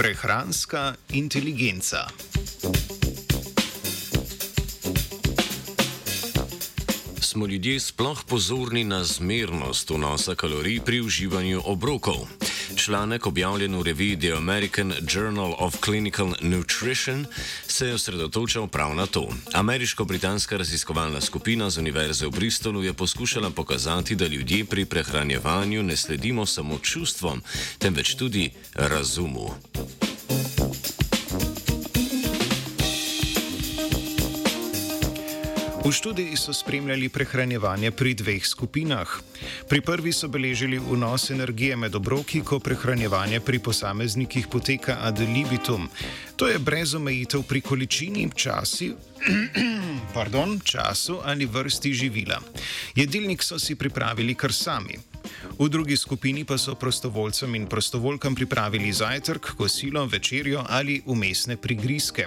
Prehranska inteligenca. Smo ljudje sploh pozorni na zmernost vnosa kalorij pri uživanju obrokov? Članek objavljen v reviji The American Journal of Clinical Nutrition se je osredotočal prav na to. Ameriško-britanska raziskovalna skupina z Univerze v Bristolu je poskušala pokazati, da ljudje pri prehranjevanju ne sledimo samo čustvom, temveč tudi razumu. V študiji so spremljali prehranjevanje pri dveh skupinah. Pri prvi so beležili vnos energije med obroki, ko prehranjevanje pri posameznikih poteka ad libitum. To je brez omejitev pri količini, časi, pardon, času ali vrsti živila. Jedilnik so si pripravili kar sami. V drugi skupini pa so prostovoljcem in prostovoljkam pripravili zajtrk, kosilo, večerjo ali umestne prigrizke.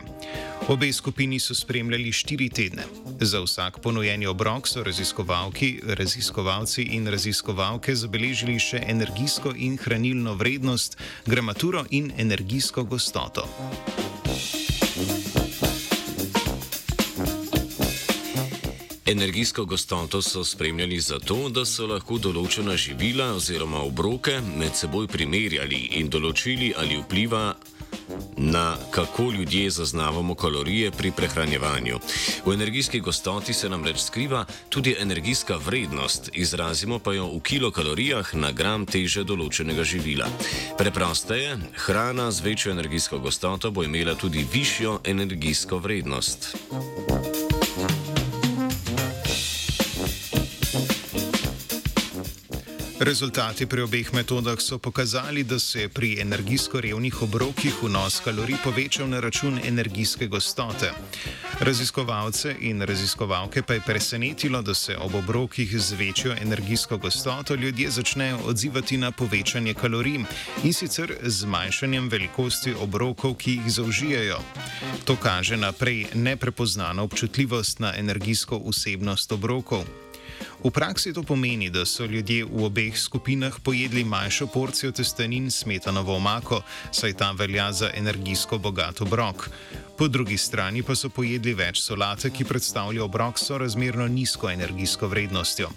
Obe skupini so spremljali štiri tedne. Za vsak ponujeni obrok so raziskovalci in raziskovalke zabeležili še energijsko in hranilno vrednost, gramaturo in energijsko gostoto. Energijsko gostoto so spremljali zato, da so lahko določena živila oziroma obroke med seboj primerjali in določili, ali vpliva na kako ljudje zaznavamo kalorije pri prehranjevanju. V energijski gostoti se namreč skriva tudi energijska vrednost, izrazimo pa jo v kilokalorijah na gram teže določenega živila. Preprosteje, hrana z večjo energijsko gostoto bo imela tudi višjo energijsko vrednost. Rezultati pri obeh metodah so pokazali, da se je pri energijsko revnih obrokih vnos kalorij povečal na račun energijske gostote. Raziskovalce in raziskovalke pa je presenetilo, da se ob obrokih z večjo energijsko gostoto ljudje začnejo odzivati na povečanje kalorij in sicer z zmanjšanjem velikosti obrokov, ki jih zaužijajo. To kaže naprej neprepoznano občutljivost na energijsko vsebnost obrokov. V praksi to pomeni, da so ljudje v obeh skupinah pojedli manjšo porcijo testenin smetanovo omako, saj ta velja za energijsko bogat obrok. Po drugi strani pa so pojedli več solate, ki predstavlja obrok s sorazmerno nizko energijsko vrednostjo.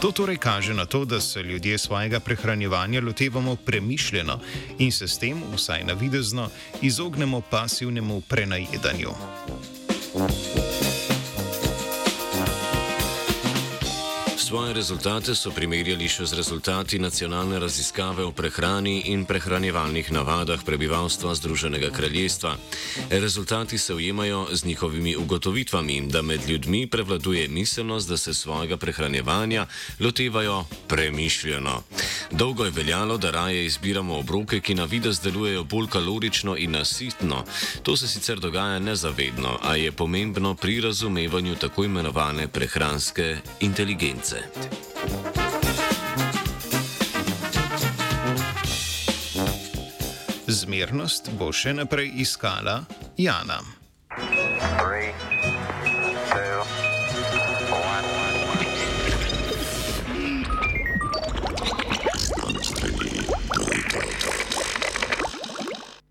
To torej kaže na to, da se ljudje svojega prehranjevanja lotevamo premišljeno in se s tem, vsaj navidezno, izognemo pasivnemu prenajedanju. Svoje rezultate so primerjali še z rezultati nacionalne raziskave o prehrani in prehranjevalnih navadah prebivalstva Združenega kraljestva. Rezultati se ujemajo z njihovimi ugotovitvami, da med ljudmi prevladuje miselnost, da se svojega prehranjevanja lotevajo premišljeno. Dolgo je veljalo, da raje izbiramo obroke, ki na videz delujejo bolj kalorično in nasitno. To se sicer dogaja nezavedno, a je pomembno pri razumevanju tako imenovane prehranske inteligence koncept. Zmernost bo še naprej iskala Jana.